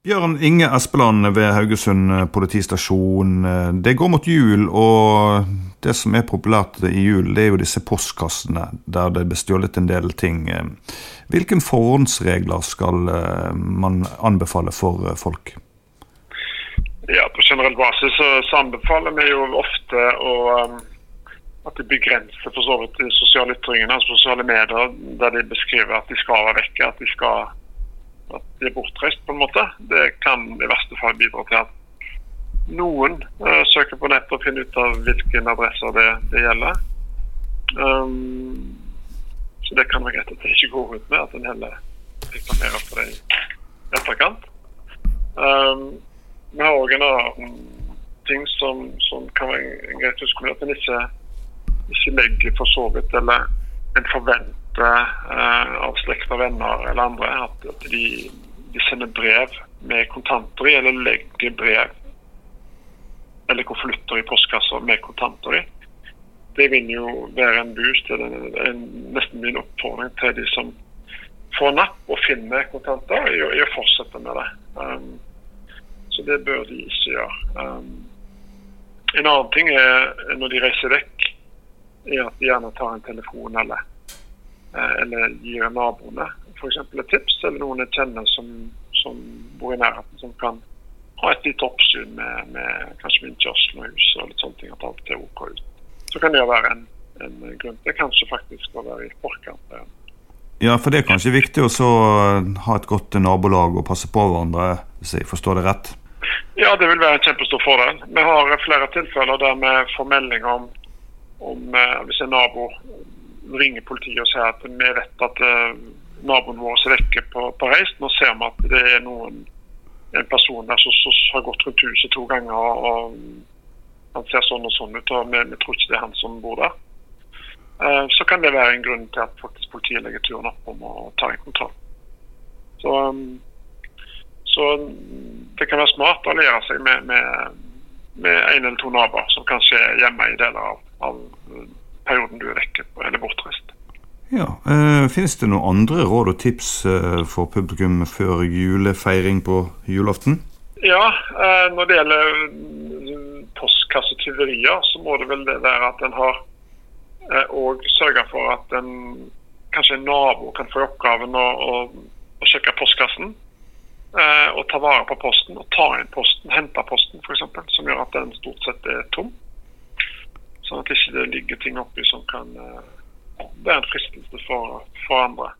Bjørn Inge Espeland ved Haugesund politistasjon. Det går mot jul, og det som er populært i jul, det er jo disse postkassene der det blir stjålet en del ting. Hvilke forhåndsregler skal eh, man anbefale for eh, folk? Ja, På generell basis så anbefaler vi jo ofte å, at de begrenser for så vidt de sosiale ytringene, altså sosiale medier, der de beskriver at de skal være vekke. at de skal at de er bortreist, på en måte. Det kan i verste fall bidra til at noen uh, søker på nettet og finner ut av hvilken adresser det, det gjelder. Um, så det kan være greit at det ikke går ut med, at en heller reklamerer for det i etterkant. Um, vi har òg en annen ting som, som kan være greit å huske at en ikke, ikke legger for så vidt eller en forventer av slekt og venner eller andre at, at de, de, sender brev med kontanter i, eller legger brev eller konvolutter i postkasser med kontanter i. Det vil jo være en boost, det en, nesten min oppfordring til de som får napp og finner kontanter, i, i å fortsette med det. Um, så det bør de ikke gjøre. Um, en annen ting er når de reiser vekk, er at de gjerne tar en telefon eller eller gir naboene f.eks. et tips, eller noen jeg kjenner som, som, bor i nærheten, som kan ha et litt oppsyn med, med kanskje vindkjørsel og hus og litt sånne ting. At alt er OK ut. Så kan det være en, en grunn til kanskje faktisk å være i forkant. Ja, for det er kanskje viktig å ha et godt nabolag og passe på hverandre, hvis jeg forstår det rett? Ja, det vil være en kjempestor fordel. Vi har flere tilfeller der vi får melding om, om eh, hvis en nabo ringer politiet og sier at vi vet at uh, naboen vår er vekke på, på reis. Nå ser vi at det er noen, en person der som, har gått rundt huset to ganger. og, Han ser sånn og sånn ut, og vi, vi, tror ikke det er han som bor der. Uh, så kan det være en grunn til at faktisk politiet legger turen opp om å ta en kontroll. Så, um, så det kan være smart å alliere seg med, med, med en eller to naboer som kanskje er hjemme i deler av, av perioden du er vekke eller bortreist. Ja, øh, Finnes det noen andre råd og tips øh, for publikum før julefeiring på julaften? Ja, øh, når det gjelder mm, postkassetyverier, så må det vel det være at en har og eh, sørga for at en, kanskje en nabo kan få oppgaven å, å, å sjekke postkassen. Eh, og ta vare på posten og ta inn posten, hente posten f.eks., som gjør at den stort sett er tom. Sånn at det ikke ligger ting oppi som kan uh, være en fristelse for, for andre.